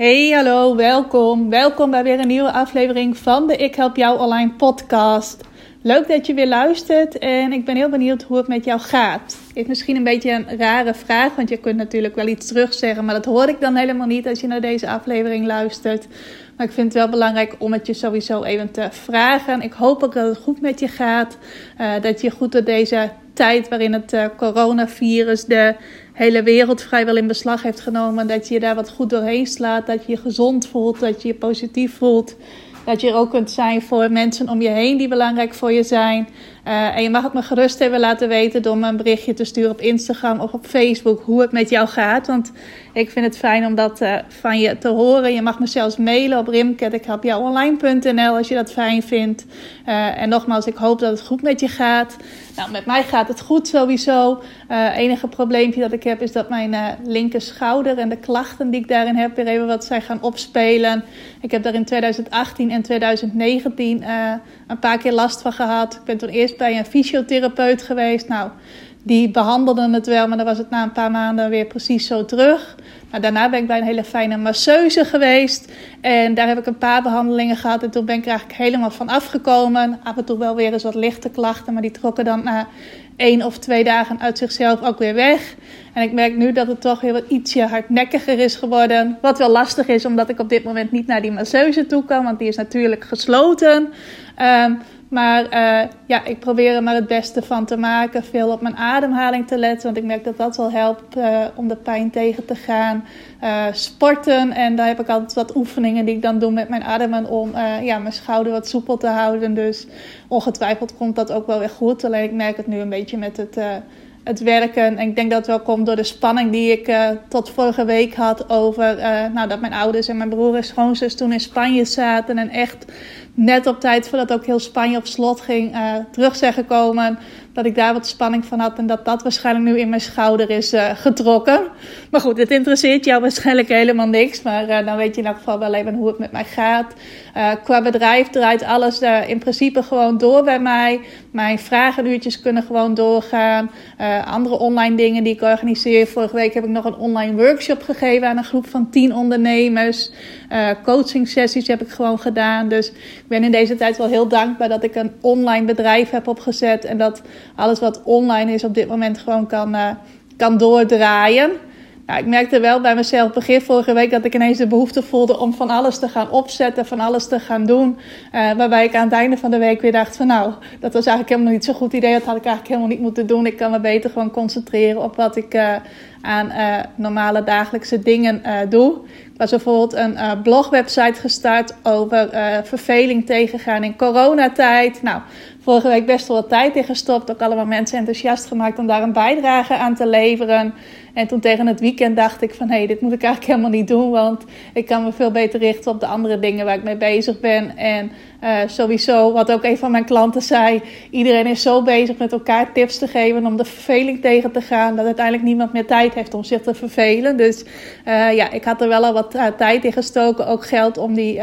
Hey, hallo, welkom. Welkom bij weer een nieuwe aflevering van de Ik Help Jou Online podcast. Leuk dat je weer luistert en ik ben heel benieuwd hoe het met jou gaat. Is misschien een beetje een rare vraag, want je kunt natuurlijk wel iets terugzeggen, maar dat hoor ik dan helemaal niet als je naar deze aflevering luistert. Maar ik vind het wel belangrijk om het je sowieso even te vragen. Ik hoop ook dat het goed met je gaat, uh, dat je goed door deze tijd waarin het uh, coronavirus de hele wereld vrijwel in beslag heeft genomen. Dat je daar wat goed doorheen slaat. Dat je je gezond voelt. Dat je je positief voelt. Dat je er ook kunt zijn voor mensen om je heen die belangrijk voor je zijn. Uh, en je mag het me gerust even laten weten door me een berichtje te sturen op Instagram of op Facebook hoe het met jou gaat. Want ik vind het fijn om dat uh, van je te horen. Je mag me zelfs mailen op rimket.ikhelpjouonline.nl als je dat fijn vindt. Uh, en nogmaals, ik hoop dat het goed met je gaat. Nou, met mij gaat het goed sowieso. Het enige probleempje dat ik heb is dat mijn linker schouder en de klachten die ik daarin heb weer even wat zijn gaan opspelen. Ik heb daar in 2018 en 2019 een paar keer last van gehad. Ik ben toen eerst bij een fysiotherapeut geweest. Nou, die behandelde het wel, maar dan was het na een paar maanden weer precies zo terug. Nou, daarna ben ik bij een hele fijne masseuse geweest. En daar heb ik een paar behandelingen gehad. En toen ben ik er eigenlijk helemaal van afgekomen. Af en toe wel weer eens wat lichte klachten, maar die trokken dan na één of twee dagen uit zichzelf ook weer weg. En ik merk nu dat het toch weer wat ietsje hardnekkiger is geworden. Wat wel lastig is, omdat ik op dit moment niet naar die masseuse toe kan, want die is natuurlijk gesloten. Um, maar uh, ja, ik probeer er maar het beste van te maken. Veel op mijn ademhaling te letten. Want ik merk dat dat wel helpt uh, om de pijn tegen te gaan. Uh, sporten. En daar heb ik altijd wat oefeningen die ik dan doe met mijn ademen. Om ja, mijn schouder wat soepel te houden. Dus ongetwijfeld komt dat ook wel weer goed. Alleen ik merk het nu een beetje met het het werken. En ik denk dat het wel komt door de spanning die ik uh, tot vorige week had over uh, nou, dat mijn ouders en mijn broer en schoonzus toen in Spanje zaten. En echt net op tijd voordat ook heel Spanje op slot ging, uh, terug zijn gekomen. Dat ik daar wat spanning van had en dat dat waarschijnlijk nu in mijn schouder is getrokken. Maar goed, het interesseert jou waarschijnlijk helemaal niks. Maar dan weet je in elk geval wel even hoe het met mij gaat. Qua bedrijf draait alles in principe gewoon door bij mij. Mijn vragenuurtjes kunnen gewoon doorgaan. andere online dingen die ik organiseer. Vorige week heb ik nog een online workshop gegeven aan een groep van 10 ondernemers. coaching sessies heb ik gewoon gedaan. Dus ben in deze tijd wel heel dankbaar dat ik een online bedrijf heb opgezet. En dat alles wat online is op dit moment gewoon kan, uh, kan doordraaien. Ik merkte wel bij mezelf begin vorige week dat ik ineens de behoefte voelde om van alles te gaan opzetten, van alles te gaan doen. Uh, waarbij ik aan het einde van de week weer dacht van nou, dat was eigenlijk helemaal niet zo'n goed idee. Dat had ik eigenlijk helemaal niet moeten doen. Ik kan me beter gewoon concentreren op wat ik uh, aan uh, normale dagelijkse dingen doe was bijvoorbeeld een blogwebsite gestart over verveling tegengaan in coronatijd. Nou, vorige week best wel wat tijd in gestopt. Ook allemaal mensen enthousiast gemaakt om daar een bijdrage aan te leveren. En toen tegen het weekend dacht ik van hé, hey, dit moet ik eigenlijk helemaal niet doen. Want ik kan me veel beter richten op de andere dingen waar ik mee bezig ben. En uh, sowieso, wat ook een van mijn klanten zei, iedereen is zo bezig met elkaar tips te geven om de verveling tegen te gaan. Dat uiteindelijk niemand meer tijd heeft om zich te vervelen. Dus uh, ja, ik had er wel al wat uh, tijd in gestoken. Ook geld om die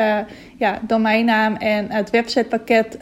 ja, domeinnaam en het websitepakket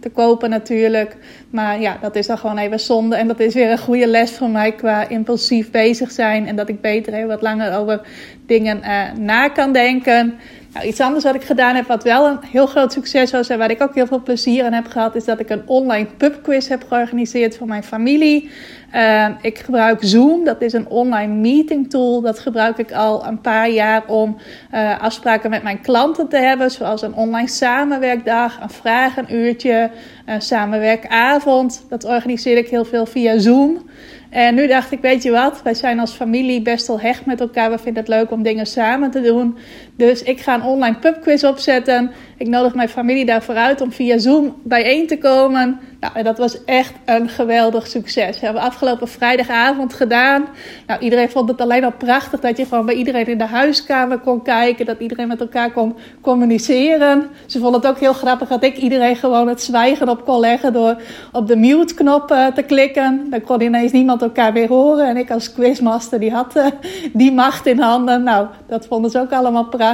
te kopen natuurlijk. Maar ja, dat is dan gewoon even zonde. En dat is weer een goede les voor mij qua impulsief bezig zijn. En dat ik beter even wat langer over dingen na kan denken. Nou, iets anders wat ik gedaan heb, wat wel een heel groot succes was en waar ik ook heel veel plezier aan heb gehad, is dat ik een online pubquiz heb georganiseerd voor mijn familie. Uh, ik gebruik Zoom, dat is een online meeting tool. Dat gebruik ik al een paar jaar om uh, afspraken met mijn klanten te hebben, zoals een online samenwerkdag, een vragenuurtje, een samenwerkavond. Dat organiseer ik heel veel via Zoom. En nu dacht ik, weet je wat, wij zijn als familie best wel hecht met elkaar. We vinden het leuk om dingen samen te doen. Dus ik ga een online pubquiz opzetten. Ik nodig mijn familie daarvoor uit om via Zoom bijeen te komen Nou, en dat was echt een geweldig succes. We hebben afgelopen vrijdagavond gedaan. Nou, iedereen vond het alleen al prachtig dat je gewoon bij iedereen in de huiskamer kon kijken. Dat iedereen met elkaar kon communiceren. Ze vonden het ook heel grappig dat ik iedereen gewoon het zwijgen op kon leggen door op de mute-knop eh, te klikken. Dan kon ineens niemand elkaar weer horen. En ik als quizmaster, die had uh, die macht in handen. Nou, dat vonden ze ook allemaal prachtig.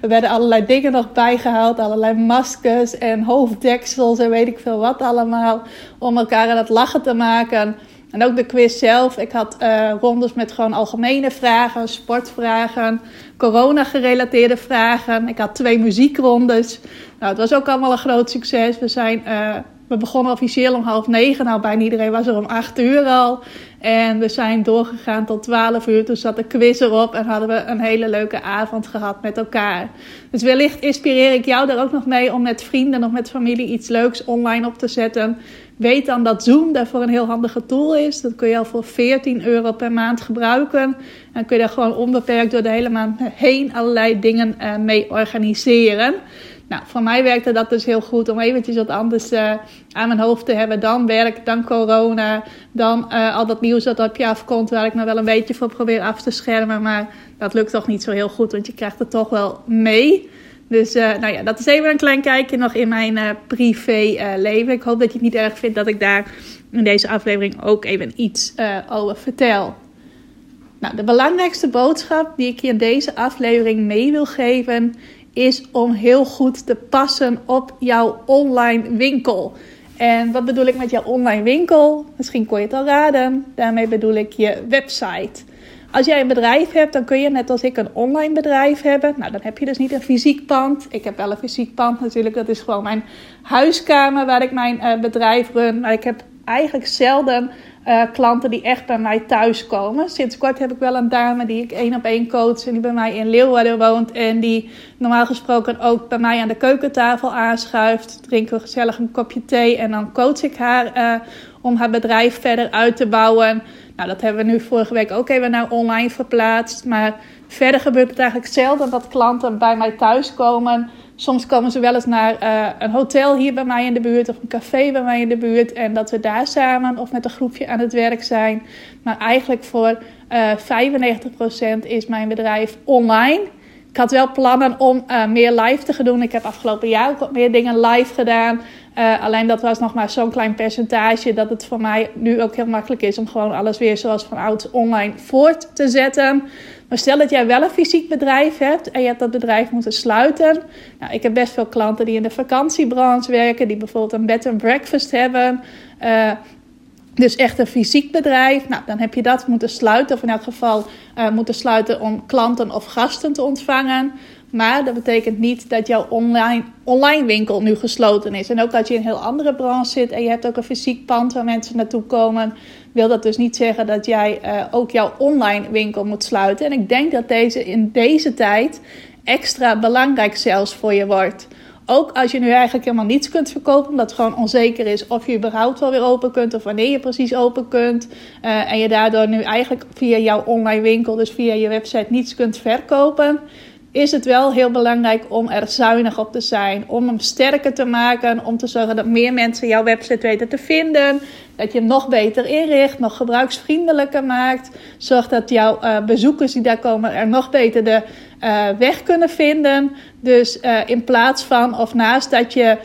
Er werden allerlei dingen nog bijgehaald. Allerlei maskers en hoofddeksels en weet ik veel wat allemaal. Om elkaar aan het lachen te maken. En ook de quiz zelf. Ik had uh, rondes met gewoon algemene vragen, sportvragen, corona-gerelateerde vragen. Ik had twee muziekrondes. Nou, het was ook allemaal een groot succes. We, zijn, uh, we begonnen officieel om half negen. Nou, bijna iedereen was er om acht uur al. En we zijn doorgegaan tot 12 uur. Toen zat de quiz erop en hadden we een hele leuke avond gehad met elkaar. Dus wellicht inspireer ik jou daar ook nog mee om met vrienden of met familie iets leuks online op te zetten. Weet dan dat Zoom daarvoor een heel handige tool is. Dat kun je al voor 14 euro per maand gebruiken. En kun je daar gewoon onbeperkt door de hele maand heen allerlei dingen uh, mee organiseren. Nou, voor mij werkte dat dus heel goed om eventjes wat anders uh, aan mijn hoofd te hebben. Dan werk, dan corona, dan uh, al dat nieuws dat op je afkomt, waar ik me wel een beetje voor probeer af te schermen. Maar dat lukt toch niet zo heel goed, want je krijgt het toch wel mee. Dus uh, nou ja, dat is even een klein kijkje nog in mijn privé leven. Ik hoop dat je het niet erg vindt dat ik daar in deze aflevering ook even iets over vertel. Nou, de belangrijkste boodschap die ik je in deze aflevering mee wil geven is om heel goed te passen op jouw online winkel. En wat bedoel ik met jouw online winkel? Misschien kon je het al raden. Daarmee bedoel ik je website. Als jij een bedrijf hebt, dan kun je net als ik een online bedrijf hebben. Nou, dan heb je dus niet een fysiek pand. Ik heb wel een fysiek pand natuurlijk. Dat is gewoon mijn huiskamer waar ik mijn uh, bedrijf run. Maar ik heb eigenlijk zelden uh, klanten die echt bij mij thuis komen. Sinds kort heb ik wel een dame die ik één op één coach en die bij mij in Leeuwarden woont en die normaal gesproken ook bij mij aan de keukentafel aanschuift. Drinken we gezellig een kopje thee en dan coach ik haar uh, om haar bedrijf verder uit te bouwen. Nou, dat hebben we nu vorige week ook even naar online verplaatst. Maar verder gebeurt het eigenlijk zelden dat klanten bij mij thuis komen Soms komen ze wel eens naar uh, een hotel hier bij mij in de buurt of een café bij mij in de buurt. En dat we daar samen of met een groepje aan het werk zijn. Maar eigenlijk voor uh, eh, 95% is mijn bedrijf online. Ik had wel plannen om uh, meer live te gaan doen. Ik heb afgelopen jaar ook wat meer dingen live gedaan. Alleen dat was nog maar zo'n klein percentage dat het voor mij nu ook heel makkelijk is om gewoon alles weer zoals van oud online voort te zetten. Maar stel dat jij wel een fysiek bedrijf hebt en je hebt dat bedrijf moeten sluiten. Nou, ik heb best veel klanten die in de vakantiebranche werken, die bijvoorbeeld een bed and breakfast hebben. Uh, dus echt een fysiek bedrijf. Nou, dan heb je dat moeten sluiten, of in elk geval uh, moeten sluiten om klanten of gasten te ontvangen. Maar dat betekent niet dat jouw online, online winkel nu gesloten is. En ook dat je in een heel andere branche zit en je hebt ook een fysiek pand waar mensen naartoe komen, wil dat dus niet zeggen dat jij uh, ook jouw online winkel moet sluiten. En ik denk dat deze in deze tijd extra belangrijk zelfs voor je wordt. Ook als je nu eigenlijk helemaal niets kunt verkopen, omdat het gewoon onzeker is of je überhaupt wel weer open kunt of wanneer je precies open kunt. Uh, en je daardoor nu eigenlijk via jouw online winkel, dus via je website, niets kunt verkopen is het wel heel belangrijk om er zuinig op te zijn. Om hem sterker te maken. Om te zorgen dat meer mensen jouw website weten te vinden. Dat je hem nog beter inricht. Nog gebruiksvriendelijker maakt. Zorg dat jouw uh, bezoekers die daar komen er nog beter de uh, weg kunnen vinden. Dus uh, in plaats van of naast dat je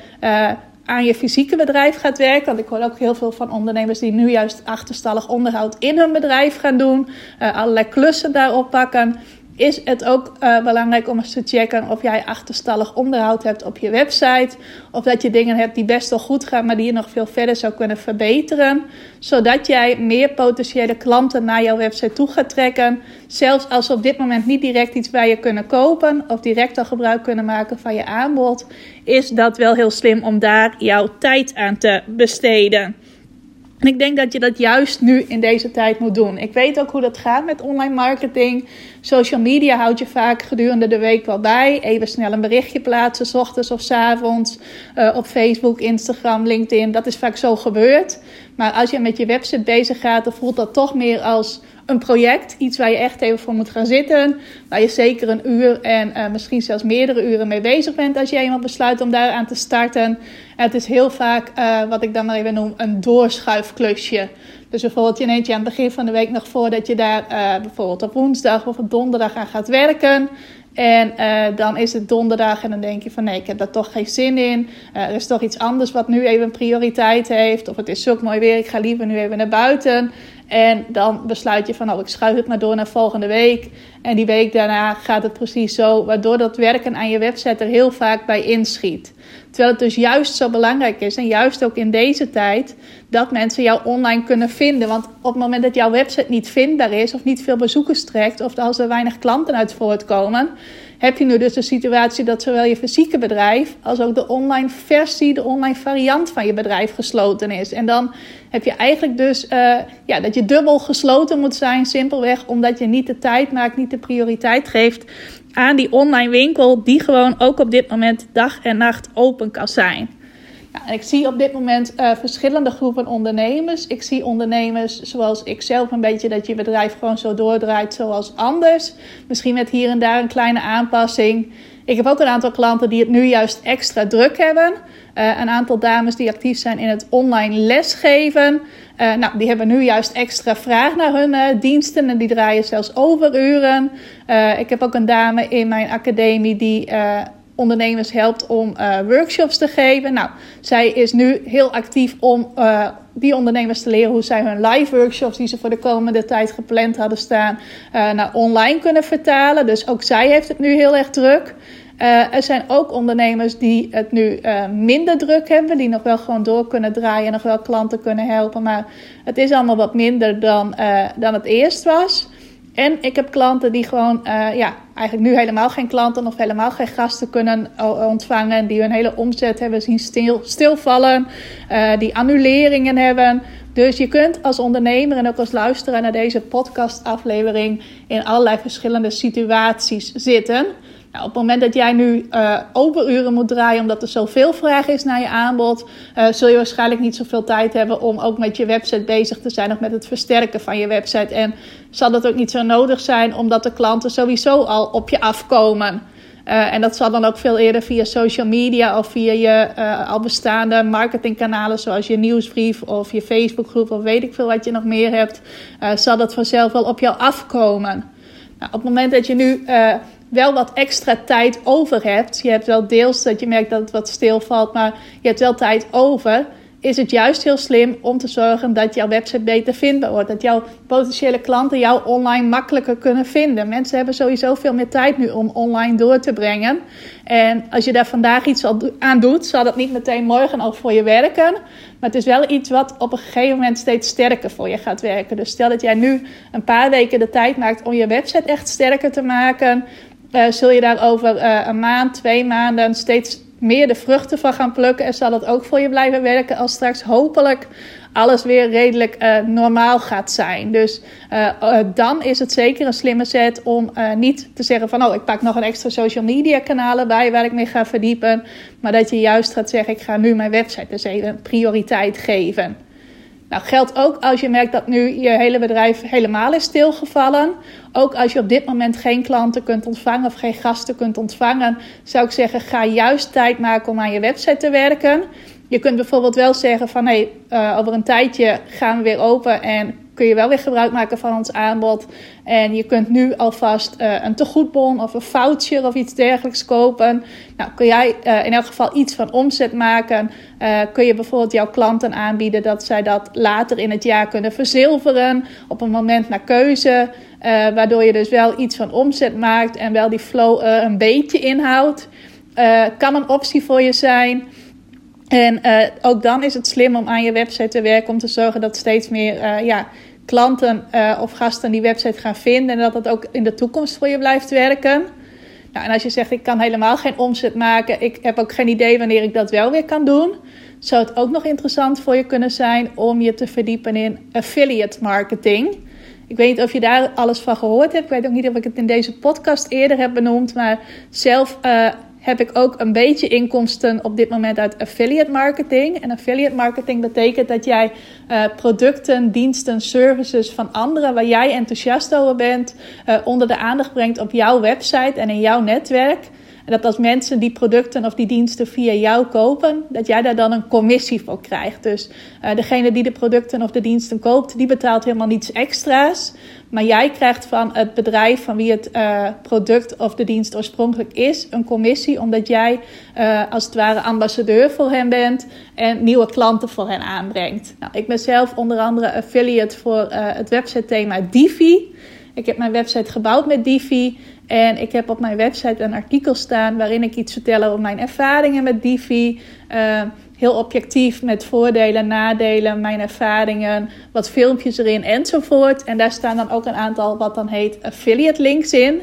aan je fysieke bedrijf gaat werken. Want ik hoor ook heel veel van ondernemers die nu juist achterstallig onderhoud in hun bedrijf gaan doen. allerlei klussen daarop pakken is het ook uh, belangrijk om eens te checken of jij achterstallig onderhoud hebt op je website. Of dat je dingen hebt die best wel goed gaan, maar die je nog veel verder zou kunnen verbeteren. Zodat jij meer potentiële klanten naar jouw website toe gaat trekken. Zelfs als ze op dit moment niet direct iets bij je kunnen kopen of direct al gebruik kunnen maken van je aanbod, is dat wel heel slim om daar jouw tijd aan te besteden. En ik denk dat je dat juist nu in deze tijd moet doen. Ik weet ook hoe dat gaat met online marketing. Social media houd je vaak gedurende de week wel bij. Even snel een berichtje plaatsen, s ochtends of s avonds. Uh, op Facebook, Instagram, LinkedIn. Dat is vaak zo gebeurd. Maar als je met je website bezig gaat, dan voelt dat toch meer als een project, iets waar je echt even voor moet gaan zitten. Waar je zeker een uur en uh, misschien zelfs meerdere uren mee bezig bent als je eenmaal besluit om daaraan te starten. En het is heel vaak uh, wat ik dan maar even noem een doorschuifklusje. Dus bijvoorbeeld je neemt je aan het begin van de week nog voor dat je daar uh, bijvoorbeeld op woensdag of op donderdag aan gaat werken. En uh, dan is het donderdag en dan denk je van nee, ik heb daar toch geen zin in. Uh, er is toch iets anders wat nu even prioriteit heeft. Of het is zo mooi weer, ik ga liever nu even naar buiten. En dan besluit je van, oh, ik schuif het maar door naar volgende week. En die week daarna gaat het precies zo, waardoor dat werken aan je website er heel vaak bij inschiet. Terwijl het dus juist zo belangrijk is, en juist ook in deze tijd, dat mensen jou online kunnen vinden. Want op het moment dat jouw website niet vindbaar is, of niet veel bezoekers trekt, of als er weinig klanten uit voortkomen, heb je nu dus de situatie dat zowel je fysieke bedrijf als ook de online versie, de online variant van je bedrijf gesloten is. En dan heb je eigenlijk dus uh, ja, dat je dubbel gesloten moet zijn, simpelweg omdat je niet de tijd maakt, niet de prioriteit geeft aan die online winkel, die gewoon ook op dit moment dag en nacht open kan zijn. Ja, ik zie op dit moment uh, verschillende groepen ondernemers. Ik zie ondernemers zoals ik zelf een beetje dat je bedrijf gewoon zo doordraait zoals anders. Misschien met hier en daar een kleine aanpassing. Ik heb ook een aantal klanten die het nu juist extra druk hebben. Uh, een aantal dames die actief zijn in het online lesgeven. Uh, nou, die hebben nu juist extra vraag naar hun diensten en die draaien zelfs overuren. ik heb ook een dame in mijn academie die ondernemers helpt om uh, workshops te geven. Nou, zij is nu heel actief om uh, die ondernemers te leren hoe zij hun live workshops die ze voor de komende tijd gepland hadden staan, uh, naar online kunnen vertalen. Dus ook zij heeft het nu heel erg druk. er zijn ook ondernemers die het nu minder druk hebben, die nog wel gewoon door kunnen draaien en nog wel klanten kunnen helpen. Maar het is allemaal wat minder dan, dan het eerst was. En ik heb klanten die gewoon, uh, ja, eigenlijk nu helemaal geen klanten of helemaal geen gasten kunnen ontvangen. Die hun hele omzet hebben zien stil, stilvallen. Uh, die annuleringen hebben. Dus je kunt als ondernemer en ook als luisteraar naar deze podcastaflevering in allerlei verschillende situaties zitten. Nou, op het moment dat jij nu uh, overuren moet draaien omdat er zoveel vraag is naar je aanbod, uh, zul je waarschijnlijk niet zoveel tijd hebben om ook met je website bezig te zijn of met het versterken van je website. En zal dat ook niet zo nodig zijn omdat de klanten sowieso al op je afkomen. Uh, en dat zal dan ook veel eerder via social media of via je uh, al bestaande marketingkanalen, zoals je nieuwsbrief of je Facebookgroep of weet ik veel wat je nog meer hebt, zal dat vanzelf wel op jou afkomen. Nou, op het moment dat je nu wel wat extra tijd over hebt. Je hebt wel deels dat je merkt dat het wat stilvalt, maar je hebt wel tijd over. Is het juist heel slim om te zorgen dat jouw website beter vindbaar wordt. Dat jouw potentiële klanten jou online makkelijker kunnen vinden. Mensen hebben sowieso veel meer tijd nu om online door te brengen. En als je daar vandaag iets aan doet, zal dat niet meteen morgen al voor je werken. Maar het is wel iets wat op een gegeven moment steeds sterker voor je gaat werken. Dus stel dat jij nu een paar weken de tijd maakt om je website echt sterker te maken uh, zul je daar over uh, een maand, twee maanden steeds meer de vruchten van gaan plukken. En zal dat ook voor je blijven werken als straks hopelijk alles weer redelijk uh, normaal gaat zijn. Dus dan is het zeker een slimme set om niet te zeggen van... oh, ik pak nog een extra social media kanalen bij waar ik mee ga verdiepen. Maar dat je juist gaat zeggen, ik ga nu mijn website dus even prioriteit geven. Nou, geldt ook als je merkt dat nu je hele bedrijf helemaal is stilgevallen. Ook als je op dit moment geen klanten kunt ontvangen of geen gasten kunt ontvangen, zou ik zeggen: ga juist tijd maken om aan je website te werken. Je kunt bijvoorbeeld wel zeggen van hé, uh, over een tijdje gaan we weer open en kun je wel weer gebruik maken van ons aanbod. En je kunt nu alvast uh, een tegoedbon of een voucher of iets dergelijks kopen. Nou, kun jij uh, in elk geval iets van omzet maken. Uh, kun je bijvoorbeeld jouw klanten aanbieden dat zij dat later in het jaar kunnen verzilveren. Op een moment naar keuze. waardoor je dus wel iets van omzet maakt en wel die flow een beetje inhoudt. kan een optie voor je zijn. En ook dan is het slim om aan je website te werken om te zorgen dat steeds meer ja, klanten uh, of gasten die website gaan vinden en dat dat ook in de toekomst voor je blijft werken. Nou, en als je zegt ik kan helemaal geen omzet maken, ik heb ook geen idee wanneer ik dat wel weer kan doen, zou het ook nog interessant voor je kunnen zijn om je te verdiepen in affiliate marketing. Ik weet niet of je daar alles van gehoord hebt. Ik weet ook niet of ik het in deze podcast eerder heb benoemd. Maar zelf heb ik ook een beetje inkomsten op dit moment uit affiliate marketing. En affiliate marketing betekent dat jij uh, producten, diensten, services van anderen waar jij enthousiast over bent, uh, onder de aandacht brengt op jouw website en in jouw netwerk. En dat als mensen die producten of die diensten via jou kopen, dat jij daar dan een commissie voor krijgt. Dus uh, degene die de producten of de diensten koopt, die betaalt helemaal niets extra's. Maar jij krijgt van het bedrijf van wie het uh, product of de dienst oorspronkelijk is, een commissie, omdat jij uh, als het ware ambassadeur voor hen bent en nieuwe klanten voor hen aanbrengt. Nou, ik ben zelf onder andere affiliate voor het website thema Divi. Ik heb mijn website gebouwd met Divi. En ik heb op mijn website een artikel staan waarin ik iets vertel over mijn ervaringen met Divi. Uh, heel objectief met voordelen, nadelen, mijn ervaringen, wat filmpjes erin enzovoort. En daar staan dan ook een aantal wat dan heet affiliate links in.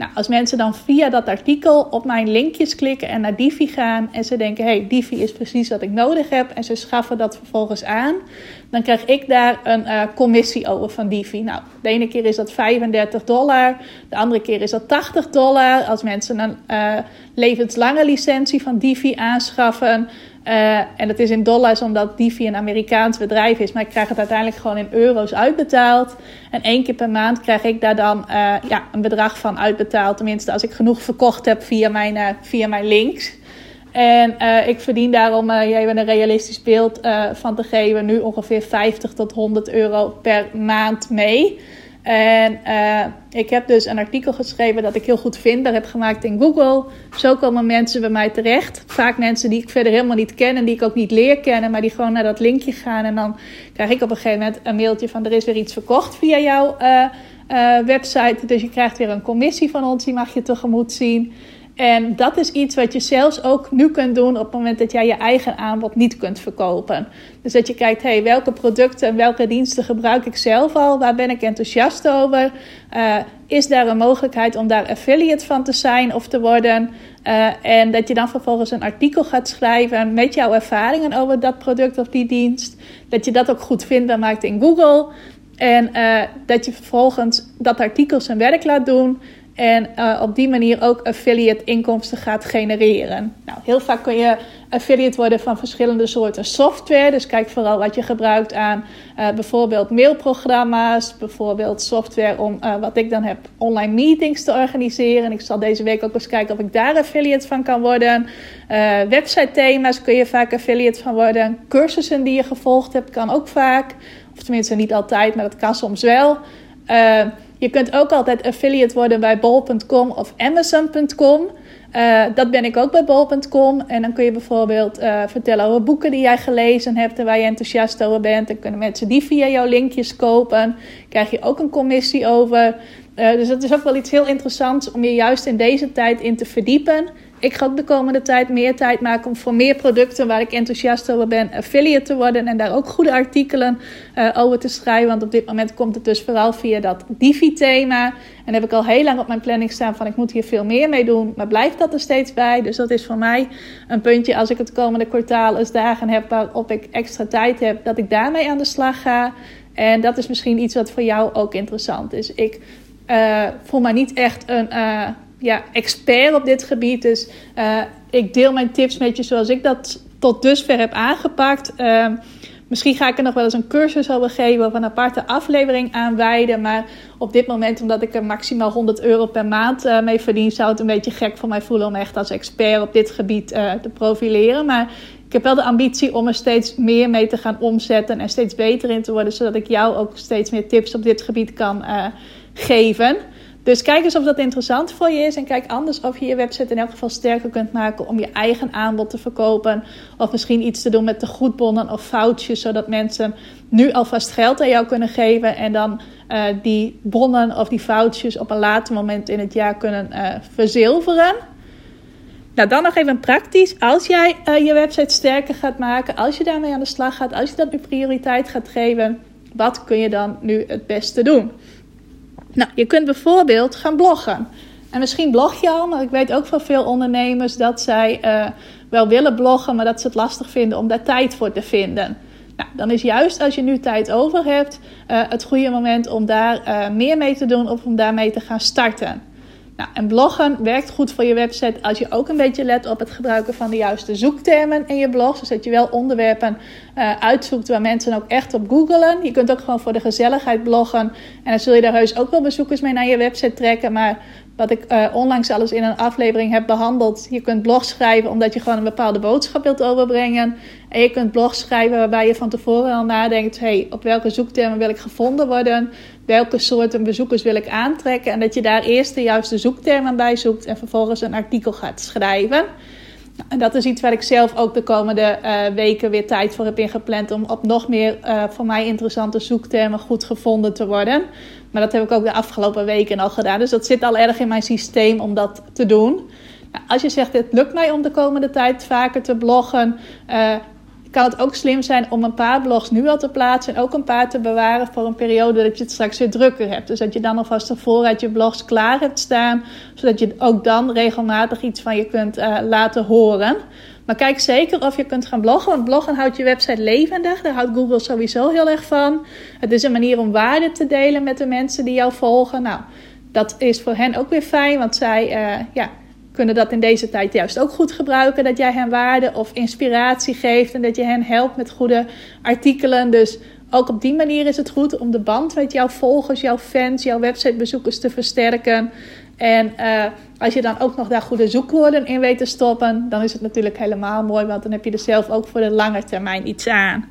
Nou, als mensen dan via dat artikel op mijn linkjes klikken en naar Divi gaan en ze denken: hey, Divi is precies wat ik nodig heb en ze schaffen dat vervolgens aan, dan krijg ik daar een uh, commissie over van Divi. Nou, de ene keer is dat 35 dollar, de andere keer is dat 80 dollar. Als mensen een uh, levenslange licentie van Divi aanschaffen, uh, en dat is in dollars omdat Divi een Amerikaans bedrijf is. Maar ik krijg het uiteindelijk gewoon in euro's uitbetaald. En één keer per maand krijg ik daar dan uh, ja, een bedrag van uitbetaald. Tenminste, als ik genoeg verkocht heb via mijn, uh, via mijn links. En ik verdien daarom, jij bent een realistisch beeld van te geven, nu ongeveer 50 tot 100 euro per maand mee. En uh, ik heb dus een artikel geschreven dat ik heel goed vind. heb gemaakt in Google. Zo komen mensen bij mij terecht. Vaak mensen die ik verder helemaal niet ken en die ik ook niet leer kennen, maar die gewoon naar dat linkje gaan. En dan krijg ik op een gegeven moment een mailtje van er is weer iets verkocht via jouw uh, uh, website. Dus je krijgt weer een commissie van ons, die mag je tegemoet zien. En dat is iets wat je zelfs ook nu kunt doen op het moment dat jij je eigen aanbod niet kunt verkopen. Dus dat je kijkt, hey, welke producten en welke diensten gebruik ik zelf al? Waar ben ik enthousiast over? Uh, is daar een mogelijkheid om daar affiliate van te zijn of te worden? Uh, en dat je dan vervolgens een artikel gaat schrijven met jouw ervaringen over dat product of die dienst. Dat je dat ook goed vindbaar maakt in Google. En uh, dat je vervolgens dat artikel zijn werk laat doen. En uh, op die manier ook affiliate inkomsten gaat genereren. Nou, heel vaak kun je affiliate worden van verschillende soorten software. Dus kijk vooral wat je gebruikt aan uh, bijvoorbeeld mailprogramma's. Bijvoorbeeld software om uh, wat ik dan heb online meetings te organiseren. Ik zal deze week ook eens kijken of ik daar affiliate van kan worden. website thema's kun je vaak affiliate van worden. Cursussen die je gevolgd hebt kan ook vaak. Of tenminste niet altijd, maar dat kan soms wel. Je kunt ook altijd affiliate worden bij bol.com of amazon.com. Uh, eh, dat ben ik ook bij bol.com. En dan kun je bijvoorbeeld uh, vertellen over boeken die jij gelezen hebt en waar je enthousiast over bent. Dan kunnen mensen die via jouw linkjes kopen. Krijg je ook een commissie over. Uh, dus dat is ook wel iets heel interessants om je juist in deze tijd in te verdiepen. Ik ga ook de komende tijd meer tijd maken om voor meer producten waar ik enthousiast over ben, affiliate te worden en daar ook goede artikelen uh, over te schrijven. Want op dit moment komt het dus vooral via dat Divi-thema. En heb ik al heel lang op mijn planning staan van ik moet hier veel meer mee doen. Maar blijft dat er steeds bij? Dus dat is voor mij een puntje als ik het komende kwartaal eens dagen heb waarop ik extra tijd heb, dat ik daarmee aan de slag ga. En dat is misschien iets wat voor jou ook interessant is. Ik uh, voel me niet echt een. Uh, ja, expert op dit gebied. Dus uh, ik deel mijn tips met je zoals ik dat tot dusver heb aangepakt. Uh, misschien ga ik er nog wel eens een cursus over geven of een aparte aflevering aan wijden. Maar op dit moment, omdat ik er maximaal 100 euro per maand uh, mee verdien, zou het een beetje gek voor mij voelen om echt als expert op dit gebied te profileren. Maar ik heb wel de ambitie om er steeds meer mee te gaan omzetten en steeds beter in te worden, zodat ik jou ook steeds meer tips op dit gebied kan geven. Dus kijk eens of dat interessant voor je is. En kijk anders of je je website in elk geval sterker kunt maken om je eigen aanbod te verkopen. Of misschien iets te doen met de goedbonnen of foutjes. Zodat mensen nu alvast geld aan jou kunnen geven. En dan uh, die bonnen of die foutjes op een later moment in het jaar kunnen uh, verzilveren. Nou, dan nog even praktisch. Als jij uh, je website sterker gaat maken, als je daarmee aan de slag gaat, als je dat nu prioriteit gaat geven, wat kun je dan nu het beste doen? Nou, je kunt bijvoorbeeld gaan bloggen. En misschien blog je al, maar ik weet ook van veel ondernemers dat zij uh, wel willen bloggen, maar dat ze het lastig vinden om daar tijd voor te vinden. Nou, dan is juist als je nu tijd over hebt, uh, het goede moment om daar uh, meer mee te doen of om daarmee te gaan starten. Nou, en bloggen werkt goed voor je website als je ook een beetje let op het gebruiken van de juiste zoektermen in je blog. Dus dat je wel onderwerpen uh, uitzoekt waar mensen ook echt op googelen. Je kunt ook gewoon voor de gezelligheid bloggen. En dan zul je daar heus ook wel bezoekers mee naar je website trekken. Maar wat ik uh, onlangs alles in een aflevering heb behandeld. Je kunt blog schrijven omdat je gewoon een bepaalde boodschap wilt overbrengen. En je kunt blog schrijven waarbij je van tevoren al nadenkt: hey, op welke zoektermen wil ik gevonden worden? Welke soorten bezoekers wil ik aantrekken? En dat je daar eerst de juiste zoektermen bij zoekt en vervolgens een artikel gaat schrijven. En dat is iets waar ik zelf ook de komende uh, weken weer tijd voor heb ingepland. Om op nog meer uh, voor mij interessante zoektermen goed gevonden te worden. Maar dat heb ik ook de afgelopen weken al gedaan. Dus dat zit al erg in mijn systeem om dat te doen. Nou, als je zegt, het lukt mij om de komende tijd vaker te bloggen. Uh, kan het ook slim zijn om een paar blogs nu al te plaatsen. En ook een paar te bewaren voor een periode dat je het straks weer drukker hebt. Dus dat je dan alvast ervoor uit je blogs klaar hebt staan. Zodat je ook dan regelmatig iets van je kunt uh, laten horen. Maar kijk zeker of je kunt gaan bloggen. Want bloggen houdt je website levendig. Daar houdt Google sowieso heel erg van. Het is een manier om waarde te delen met de mensen die jou volgen. Nou, dat is voor hen ook weer fijn. Want zij uh, ja, kunnen dat in deze tijd juist ook goed gebruiken. Dat jij hen waarde of inspiratie geeft. En dat je hen helpt met goede artikelen. Dus ook op die manier is het goed om de band met jouw volgers, jouw fans, jouw websitebezoekers te versterken. En uh, als je dan ook nog daar goede zoekwoorden in weet te stoppen, dan is het natuurlijk helemaal mooi, want dan heb je er zelf ook voor de lange termijn iets aan.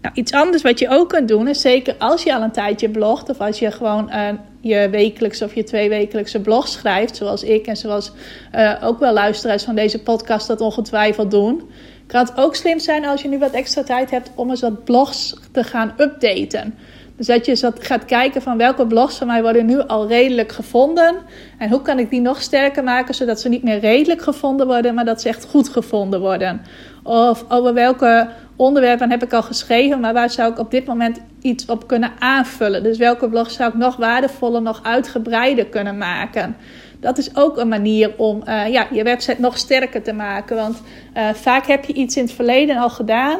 Nou, iets anders wat je ook kunt doen, is zeker als je al een tijdje blogt, of als je gewoon uh, je wekelijkse of je tweewekelijkse blog schrijft, zoals ik en zoals uh, ook wel luisteraars van deze podcast dat ongetwijfeld doen. Kan het ook slim zijn als je nu wat extra tijd hebt om eens wat blogs te gaan updaten. Dus dat je gaat kijken van welke blogs van mij worden nu al redelijk gevonden. En hoe kan ik die nog sterker maken zodat ze niet meer redelijk gevonden worden, maar dat ze echt goed gevonden worden. Of over welke onderwerpen heb ik al geschreven, maar waar zou ik op dit moment iets op kunnen aanvullen. Dus welke blogs zou ik nog waardevoller, nog uitgebreider kunnen maken. Dat is ook een manier om uh, ja, je website nog sterker te maken. Want uh, vaak heb je iets in het verleden al gedaan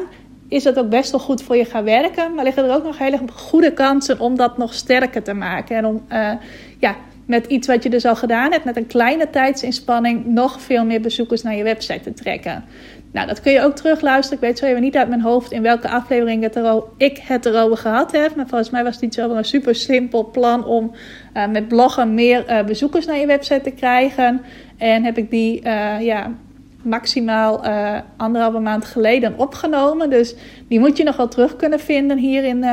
is dat ook best wel goed voor je gaan werken. Maar liggen er ook nog hele goede kansen om dat nog sterker te maken. En om uh, ja, met iets wat je dus al gedaan hebt, met een kleine tijdsinspanning, nog veel meer bezoekers naar je website te trekken. Nou, dat kun je ook terugluisteren. Ik weet zo even niet uit mijn hoofd in welke aflevering het er ik het erover gehad heb. Maar volgens mij was het over een super simpel plan om uh, met bloggen meer uh, bezoekers naar je website te krijgen. En heb ik die ja, maximaal anderhalve maand geleden opgenomen. Dus die moet je nog wel terug kunnen vinden hier in,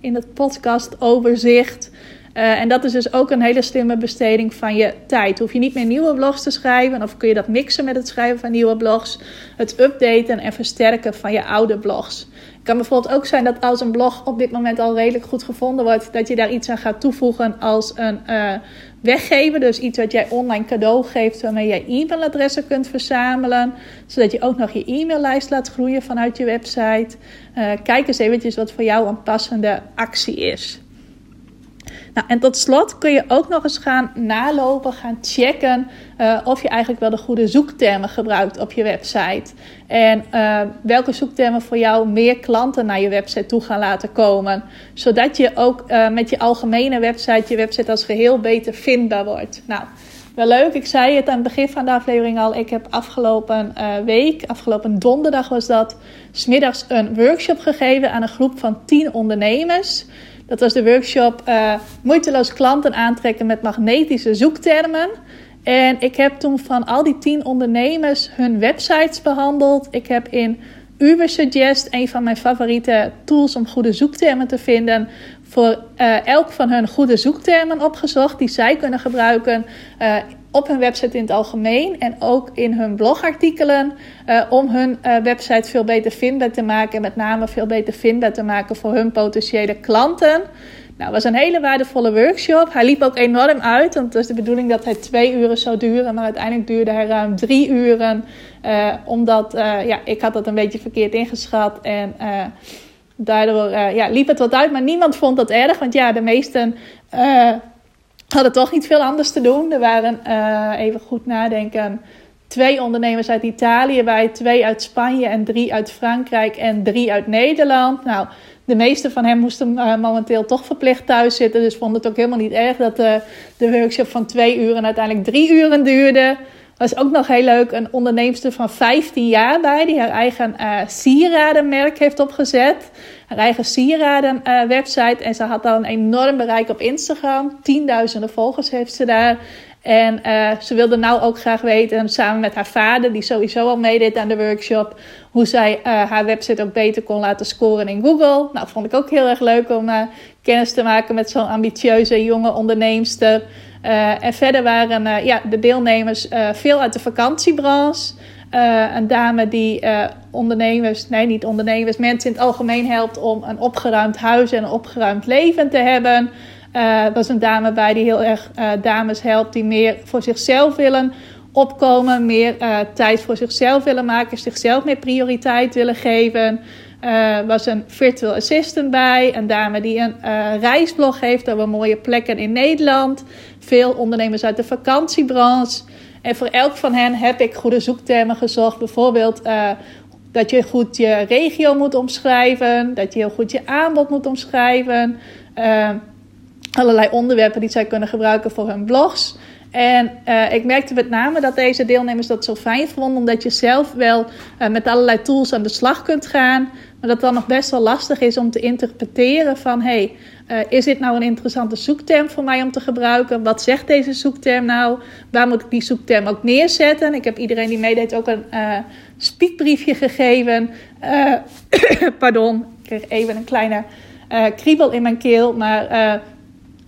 in het podcast overzicht. Uh, en dat is dus ook een hele slimme besteding van je tijd. Hoef je niet meer nieuwe blogs te schrijven, of kun je dat mixen met het schrijven van nieuwe blogs, het updaten en versterken van je oude blogs. Het kan bijvoorbeeld ook zijn dat als een blog op dit moment al redelijk goed gevonden wordt, dat je daar iets aan gaat toevoegen als een uh, weggeven. Dus iets wat jij online cadeau geeft, waarmee jij e-mailadressen kunt verzamelen. Zodat je ook nog je e-maillijst laat groeien vanuit je website. Uh, kijk eens eventjes wat voor jou een passende actie is. Nou, en tot slot kun je ook nog eens gaan nalopen, gaan checken uh, of je eigenlijk wel de goede zoektermen gebruikt op je website. En uh, welke zoektermen voor jou meer klanten naar je website toe gaan laten komen. Zodat je ook uh, met je algemene website, je website als geheel beter vindbaar wordt. Nou, wel leuk. Ik zei het aan het begin van de aflevering al. Ik heb afgelopen week, afgelopen donderdag was dat, smiddags een workshop gegeven aan een groep van 10 ondernemers. Dat was de workshop uh, Moeiteloos klanten aantrekken met magnetische zoektermen. En ik heb toen van al die tien ondernemers hun websites behandeld. Ik heb in Ubersuggest, een van mijn favoriete tools om goede zoektermen te vinden, voor uh, elk van hun goede zoektermen opgezocht die zij kunnen gebruiken uh, op hun website in het algemeen en ook in hun blogartikelen uh, om hun website veel beter vindbaar te maken en met name veel beter vindbaar te maken voor hun potentiële klanten. Nou, was een hele waardevolle workshop. Hij liep ook enorm uit, want het was de bedoeling dat hij twee uren zou duren, maar uiteindelijk duurde hij ruim drie uren, omdat ja, ik had dat een beetje verkeerd ingeschat en daardoor ja, liep het wat uit, maar niemand vond dat erg, want ja, de meesten hadden toch niet veel anders te doen. Er waren, uh, even goed nadenken, twee ondernemers uit Italië bij, twee uit Spanje en drie uit Frankrijk en drie uit Nederland. Nou, de meeste van hen moesten momenteel toch verplicht thuis zitten. Dus vond het ook helemaal niet erg dat de workshop van twee uur uiteindelijk drie uren duurde was ook nog heel leuk. Een onderneemster van 15 jaar bij, die haar eigen uh, sieradenmerk heeft opgezet. Haar eigen sieraden uh, website. En ze had dan een enorm bereik op Instagram. Tienduizenden volgers heeft ze daar. En uh, ze wilde nou ook graag weten, samen met haar vader, die sowieso al meedeed aan de workshop, hoe zij haar website ook beter kon laten scoren in Google. Nou, vond ik ook heel erg leuk om kennis te maken met zo'n ambitieuze jonge onderneemster. Uh, en verder waren uh, ja, de deelnemers uh, veel uit de vakantiebranche. een dame die ondernemers, nee niet ondernemers, mensen in het algemeen helpt om een opgeruimd huis en een opgeruimd leven te hebben. er was een dame bij die heel erg dames helpt die meer voor zichzelf willen opkomen, meer tijd voor zichzelf willen maken, zichzelf meer prioriteit willen geven. Uh, was een virtual assistant bij. Een dame die een uh, reisblog heeft over mooie plekken in Nederland. Veel ondernemers uit de vakantiebranche. En voor elk van hen heb ik goede zoektermen gezocht. Bijvoorbeeld uh, dat je goed je regio moet omschrijven. Dat je heel goed je aanbod moet omschrijven. allerlei onderwerpen die zij kunnen gebruiken voor hun blogs. En uh, ik merkte met name dat deze deelnemers dat zo fijn vonden, omdat je zelf wel uh, met allerlei tools aan de slag kunt gaan. Maar dat dan nog best wel lastig is om te interpreteren van hey, uh, is dit nou een interessante zoekterm voor mij om te gebruiken? Wat zegt deze zoekterm nou? Waar moet ik die zoekterm ook neerzetten? Ik heb iedereen die meedeed ook een speakbriefje gegeven. pardon, ik kreeg even een kleine kriebel in mijn keel, maar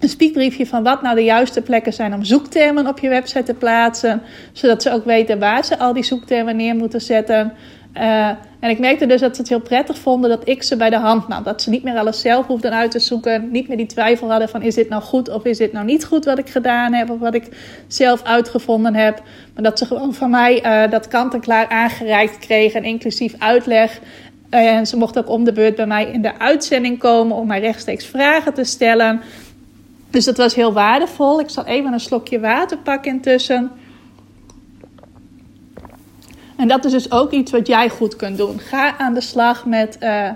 een speakbriefje van wat nou de juiste plekken zijn om zoektermen op je website te plaatsen. Zodat ze ook weten waar ze al die zoektermen neer moeten zetten. Uh, en ik merkte dus dat ze het heel prettig vonden dat ik ze bij de hand nam. Dat ze niet meer alles zelf hoefden uit te zoeken. Niet meer die twijfel hadden van is dit nou goed of is dit nou niet goed wat ik gedaan heb. Of wat ik zelf uitgevonden heb. Maar dat ze gewoon van mij uh, dat kant-en-klaar aangereikt kregen. Inclusief uitleg. En ze mochten ook om de beurt bij mij in de uitzending komen om mij rechtstreeks vragen te stellen. Dus dat was heel waardevol. Ik zal even een slokje water pakken intussen. En dat is dus ook iets wat jij goed kunt doen. Ga aan de slag met, uh,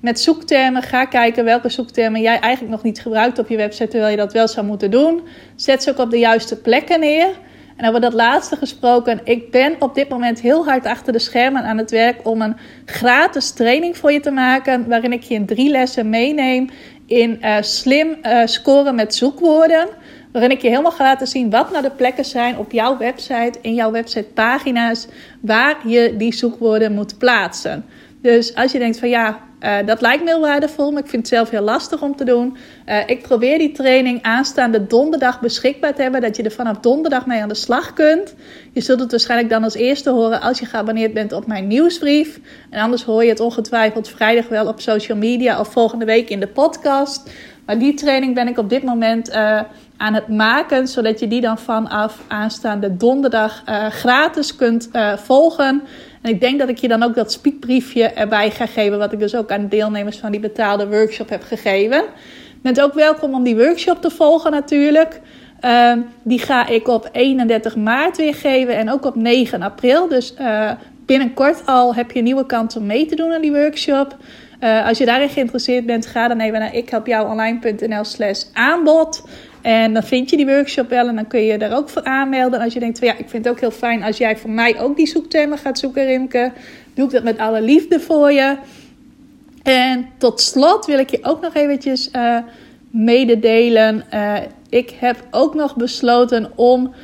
met zoektermen. Ga kijken welke zoektermen jij eigenlijk nog niet gebruikt op je website, terwijl je dat wel zou moeten doen. Zet ze ook op de juiste plekken neer. En over dat laatste gesproken, ik ben op dit moment heel hard achter de schermen aan het werk om een gratis training voor je te maken, waarin ik je in drie lessen meeneem in uh, slim uh, scoren met zoekwoorden. Waarin ik je helemaal ga laten zien wat nou de plekken zijn op jouw website, in jouw websitepagina's, waar je die zoekwoorden moet plaatsen. Dus als je denkt van ja, uh, dat lijkt me heel waardevol, maar ik vind het zelf heel lastig om te doen. Uh, ik probeer die training aanstaande donderdag beschikbaar te hebben, dat je er vanaf donderdag mee aan de slag kunt. Je zult het waarschijnlijk dan als eerste horen als je geabonneerd bent op mijn nieuwsbrief. En anders hoor je het ongetwijfeld vrijdag wel op social media of volgende week in de podcast. Maar die training ben ik op dit moment uh, aan het maken, zodat je die dan vanaf aanstaande donderdag gratis kunt volgen. En ik denk dat ik je dan ook dat speakbriefje erbij ga geven, wat ik dus ook aan de deelnemers van die betaalde workshop heb gegeven. Je bent ook welkom om die workshop te volgen natuurlijk. Uh, die ga ik op 31 maart weer geven en ook op 9 april. Dus binnenkort al heb je nieuwe kans om mee te doen aan die workshop. Uh, als je daarin geïnteresseerd bent, ga dan even naar ikhelpjouonline.nl slash aanbod. En dan vind je die workshop wel en dan kun je daar ook voor aanmelden. als je denkt van ja, ik vind het ook heel fijn als jij voor mij ook die zoektermen gaat zoeken, Rimke. Doe ik dat met alle liefde voor je. En tot slot wil ik je ook nog eventjes uh, mededelen. Uh, ik heb ook nog besloten om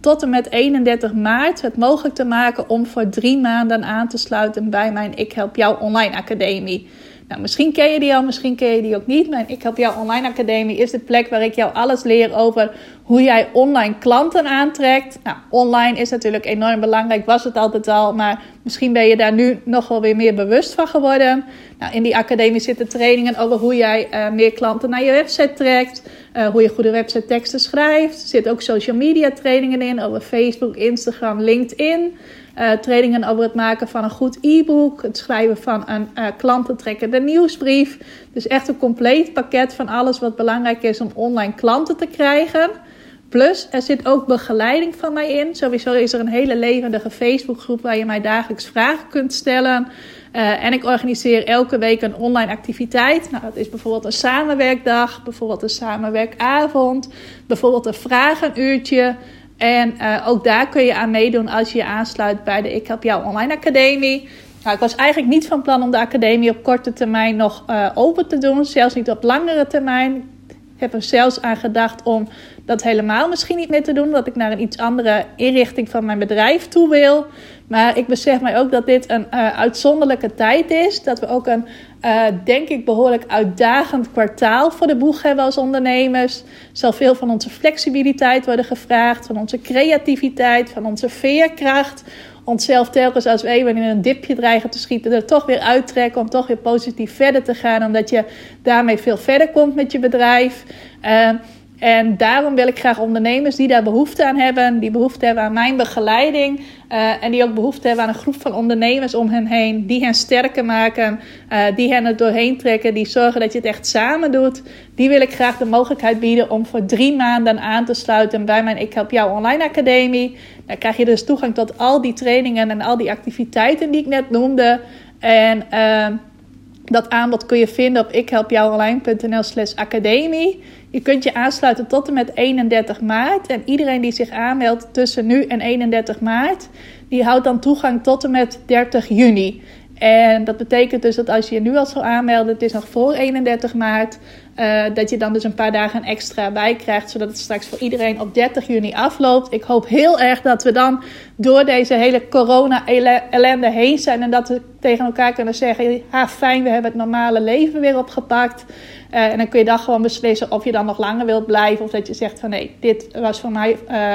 tot en met 31 maart het mogelijk te maken om voor drie maanden aan te sluiten bij mijn Ik Help Jou Online Academie. Nou, misschien ken je die al, misschien ken je die ook niet. Maar ik heb jouw online academie is de plek waar ik jou alles leer over hoe jij online klanten aantrekt. Nou, online is natuurlijk enorm belangrijk, was het altijd al. Maar misschien ben je daar nu nog wel weer meer bewust van geworden. Nou, in die academie zitten trainingen over hoe jij uh, meer klanten naar je website trekt. Uh, hoe je goede website teksten schrijft. Er zitten ook social media trainingen in over Facebook, Instagram, LinkedIn. Uh, trainingen over het maken van een goed e-book, het schrijven van een uh, klantentrekkende nieuwsbrief. Dus echt een compleet pakket van alles wat belangrijk is om online klanten te krijgen. Plus, er zit ook begeleiding van mij in. Sowieso is er een hele levendige Facebookgroep waar je mij dagelijks vragen kunt stellen. Uh, en ik organiseer elke week een online activiteit. Nou, dat is bijvoorbeeld een samenwerkdag, bijvoorbeeld een samenwerkavond, bijvoorbeeld een vragenuurtje. En uh, ook daar kun je aan meedoen als je je aansluit bij de Ik Help Jou Online Academie. Nou, ik was eigenlijk niet van plan om de academie op korte termijn nog uh, open te doen, zelfs niet op langere termijn. Ik heb er zelfs aan gedacht om dat helemaal misschien niet meer te doen, dat ik naar een iets andere inrichting van mijn bedrijf toe wil. Maar ik besef mij ook dat dit een uh, uitzonderlijke tijd is. Dat we ook een, uh, denk ik, behoorlijk uitdagend kwartaal voor de boeg hebben als ondernemers. Er zal veel van onze flexibiliteit worden gevraagd, van onze creativiteit, van onze veerkracht onszelf telkens als we even in een dipje dreigen te schieten, er toch weer uittrekken om toch weer positief verder te gaan, omdat je daarmee veel verder komt met je bedrijf. Uh, en daarom wil ik graag ondernemers die daar behoefte aan hebben, die behoefte hebben aan mijn begeleiding uh, en die ook behoefte hebben aan een groep van ondernemers om hen heen, die hen sterker maken, uh, die hen er doorheen trekken, die zorgen dat je het echt samen doet. Die wil ik graag de mogelijkheid bieden om voor drie maanden aan te sluiten bij mijn Ik Help Jou Online Academie. Dan krijg je dus toegang tot al die trainingen en al die activiteiten die ik net noemde. En uh, dat aanbod kun je vinden op ikhelpjouonline.nl slash academie. Je kunt je aansluiten tot en met 31 maart. En iedereen die zich aanmeldt tussen nu en 31 maart, die houdt dan toegang tot en met 30 juni. En dat betekent dus dat als je je nu al zou aanmelden, het is nog voor 31 maart, uh, dat je dan dus een paar dagen extra bij krijgt, zodat het straks voor iedereen op 30 juni afloopt. Ik hoop heel erg dat we dan door deze hele corona-ellende heen zijn en dat we tegen elkaar kunnen zeggen: ha, fijn, we hebben het normale leven weer opgepakt. Uh, en dan kun je dan gewoon beslissen of je dan nog langer wilt blijven, of dat je zegt van nee, dit was voor mij. Uh,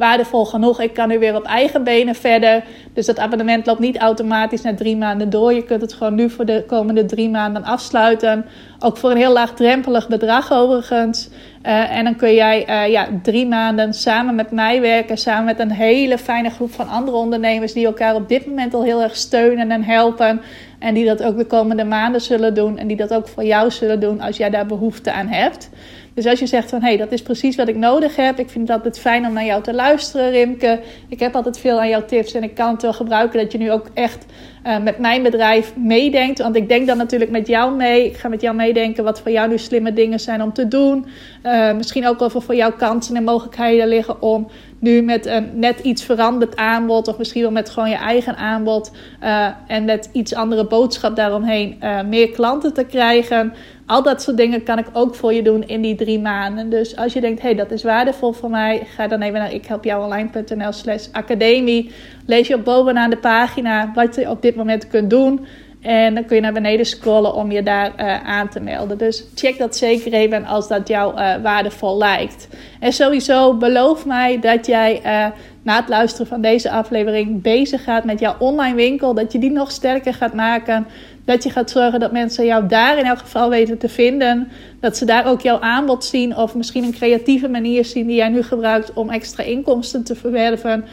waardevol genoeg. Ik kan nu weer op eigen benen verder. Dus dat abonnement loopt niet automatisch na drie maanden door. Je kunt het gewoon nu voor de komende drie maanden afsluiten. Ook voor een heel laagdrempelig bedrag overigens. Uh, en dan kun jij uh, ja, drie maanden samen met mij werken. Samen met een hele fijne groep van andere ondernemers. Die elkaar op dit moment al heel erg steunen en helpen. En die dat ook de komende maanden zullen doen. En die dat ook voor jou zullen doen als jij daar behoefte aan hebt. Dus als je zegt van hé, hey, dat is precies wat ik nodig heb. Ik vind het altijd fijn om naar jou te luisteren, Rimke. Ik heb altijd veel aan jouw tips en ik kan het wel gebruiken dat je nu ook echt uh, met mijn bedrijf meedenkt. Want ik denk dan natuurlijk met jou mee. Ik ga met jou meedenken wat voor jou nu slimme dingen zijn om te doen. Uh, misschien ook over voor jou kansen en mogelijkheden liggen om nu met een net iets veranderd aanbod, of misschien wel met gewoon je eigen aanbod uh, en met iets andere boodschap daaromheen, uh, meer klanten te krijgen. Al dat soort dingen kan ik ook voor je doen in die drie maanden. Dus als je denkt, hé, hey, dat is waardevol voor mij, ga dan even naar ikhelpjouonline.nl slash academie. Lees je op bovenaan de pagina wat je op dit moment kunt doen. En dan kun je naar beneden scrollen om je daar uh, aan te melden. Dus check dat zeker even als dat jou uh, waardevol lijkt. En sowieso beloof mij dat jij uh, na het luisteren van deze aflevering bezig gaat met jouw online winkel. Dat je die nog sterker gaat maken. Dat je gaat zorgen dat mensen jou daar in elk geval weten te vinden. Dat ze daar ook jouw aanbod zien. Of misschien een creatieve manier zien die jij nu gebruikt om extra inkomsten te verwerven.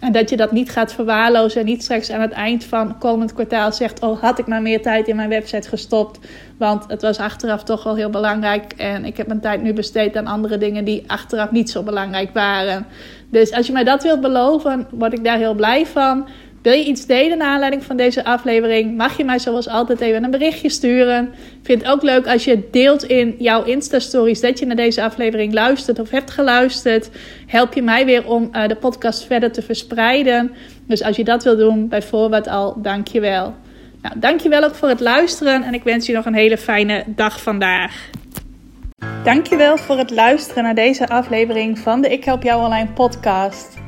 En dat je dat niet gaat verwaarlozen en niet straks aan het eind van komend kwartaal zegt: Oh, had ik maar meer tijd in mijn website gestopt. Want het was achteraf toch wel heel belangrijk. En ik heb mijn tijd nu besteed aan andere dingen die achteraf niet zo belangrijk waren. Dus als je mij dat wilt beloven, word ik daar heel blij van. Wil je iets delen naar aanleiding van deze aflevering? Mag je mij zoals altijd even een berichtje sturen. Ik vind het ook leuk als je deelt in jouw Insta-stories dat je naar deze aflevering luistert of hebt geluisterd. Help je mij weer om uh, de podcast verder te verspreiden. Dus als je dat wil doen, bijvoorbeeld al, dank je wel. Nou, dank je wel ook voor het luisteren en ik wens je nog een hele fijne dag vandaag. Dankjewel voor het luisteren naar deze aflevering van de Ik Help Jou Online podcast.